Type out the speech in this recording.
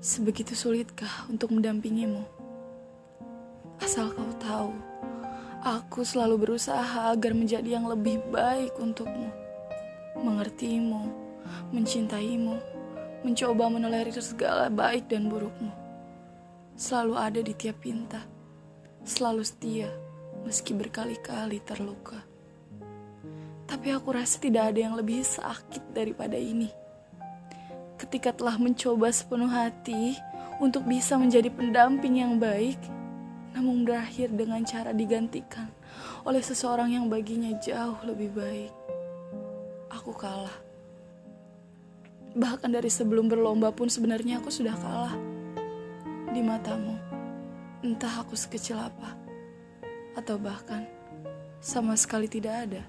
Sebegitu sulitkah untuk mendampingimu? Asal kau tahu, aku selalu berusaha agar menjadi yang lebih baik untukmu. Mengertimu, mencintaimu, mencoba meneleri segala baik dan burukmu. Selalu ada di tiap pinta, selalu setia meski berkali-kali terluka. Tapi aku rasa tidak ada yang lebih sakit daripada ini. Ketika telah mencoba sepenuh hati untuk bisa menjadi pendamping yang baik, namun berakhir dengan cara digantikan oleh seseorang yang baginya jauh lebih baik. Aku kalah. Bahkan dari sebelum berlomba pun sebenarnya aku sudah kalah. Di matamu, entah aku sekecil apa, atau bahkan sama sekali tidak ada.